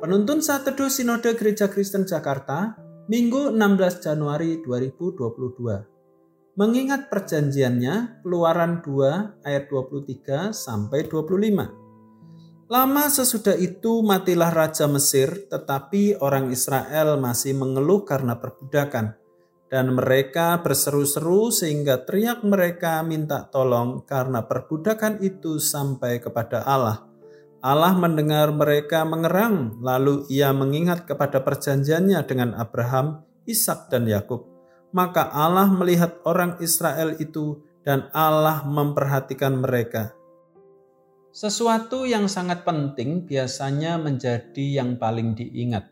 Penuntun saat teduh Sinode Gereja Kristen Jakarta, Minggu 16 Januari 2022. Mengingat perjanjiannya, Keluaran 2 ayat 23 sampai 25. Lama sesudah itu matilah Raja Mesir, tetapi orang Israel masih mengeluh karena perbudakan. Dan mereka berseru-seru sehingga teriak mereka minta tolong karena perbudakan itu sampai kepada Allah. Allah mendengar mereka mengerang, lalu ia mengingat kepada perjanjiannya dengan Abraham, Ishak dan Yakub. Maka Allah melihat orang Israel itu dan Allah memperhatikan mereka. Sesuatu yang sangat penting biasanya menjadi yang paling diingat.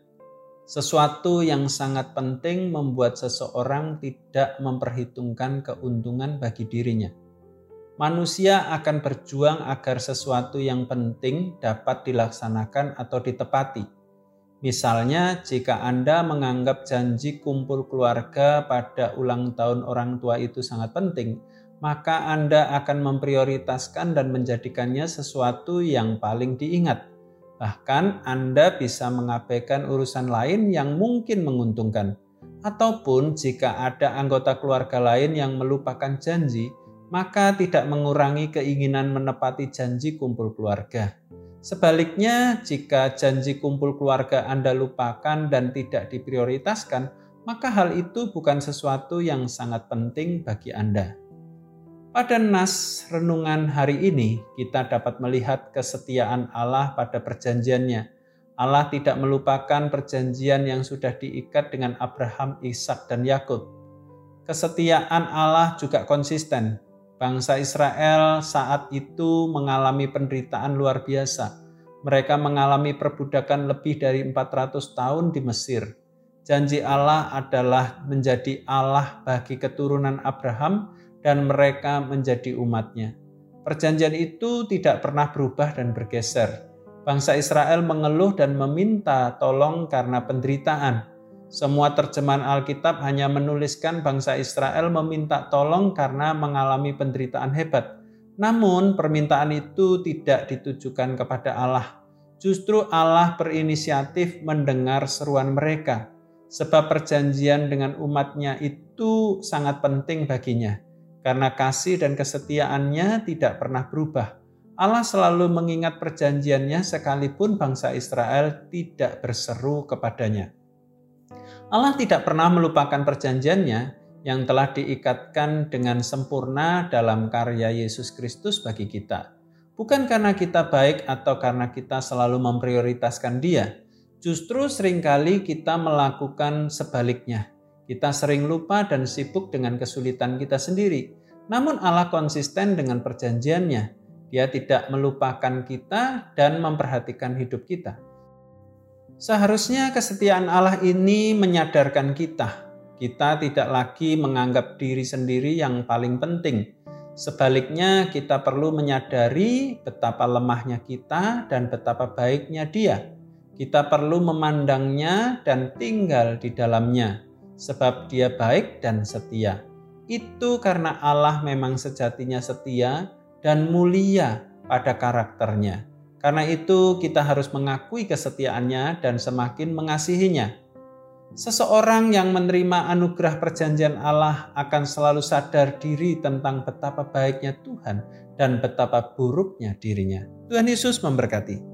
Sesuatu yang sangat penting membuat seseorang tidak memperhitungkan keuntungan bagi dirinya manusia akan berjuang agar sesuatu yang penting dapat dilaksanakan atau ditepati. Misalnya, jika Anda menganggap janji kumpul keluarga pada ulang tahun orang tua itu sangat penting, maka Anda akan memprioritaskan dan menjadikannya sesuatu yang paling diingat. Bahkan, Anda bisa mengabaikan urusan lain yang mungkin menguntungkan, ataupun jika ada anggota keluarga lain yang melupakan janji, maka tidak mengurangi keinginan menepati janji kumpul keluarga. Sebaliknya, jika janji kumpul keluarga Anda lupakan dan tidak diprioritaskan, maka hal itu bukan sesuatu yang sangat penting bagi Anda. Pada nas renungan hari ini, kita dapat melihat kesetiaan Allah pada perjanjiannya. Allah tidak melupakan perjanjian yang sudah diikat dengan Abraham, Ishak, dan Yakub. Kesetiaan Allah juga konsisten, Bangsa Israel saat itu mengalami penderitaan luar biasa. Mereka mengalami perbudakan lebih dari 400 tahun di Mesir. Janji Allah adalah menjadi Allah bagi keturunan Abraham dan mereka menjadi umatnya. Perjanjian itu tidak pernah berubah dan bergeser. Bangsa Israel mengeluh dan meminta tolong karena penderitaan semua terjemahan Alkitab hanya menuliskan bangsa Israel meminta tolong karena mengalami penderitaan hebat. Namun, permintaan itu tidak ditujukan kepada Allah. Justru Allah berinisiatif mendengar seruan mereka, sebab perjanjian dengan umatnya itu sangat penting baginya. Karena kasih dan kesetiaannya tidak pernah berubah. Allah selalu mengingat perjanjiannya sekalipun bangsa Israel tidak berseru kepadanya. Allah tidak pernah melupakan perjanjiannya yang telah diikatkan dengan sempurna dalam karya Yesus Kristus bagi kita. Bukan karena kita baik atau karena kita selalu memprioritaskan Dia, justru sering kali kita melakukan sebaliknya. Kita sering lupa dan sibuk dengan kesulitan kita sendiri. Namun Allah konsisten dengan perjanjiannya. Dia tidak melupakan kita dan memperhatikan hidup kita. Seharusnya kesetiaan Allah ini menyadarkan kita. Kita tidak lagi menganggap diri sendiri yang paling penting. Sebaliknya, kita perlu menyadari betapa lemahnya kita dan betapa baiknya Dia. Kita perlu memandangnya dan tinggal di dalamnya, sebab Dia baik dan setia. Itu karena Allah memang sejatinya setia dan mulia pada karakternya. Karena itu, kita harus mengakui kesetiaannya dan semakin mengasihinya. Seseorang yang menerima anugerah perjanjian Allah akan selalu sadar diri tentang betapa baiknya Tuhan dan betapa buruknya dirinya. Tuhan Yesus memberkati.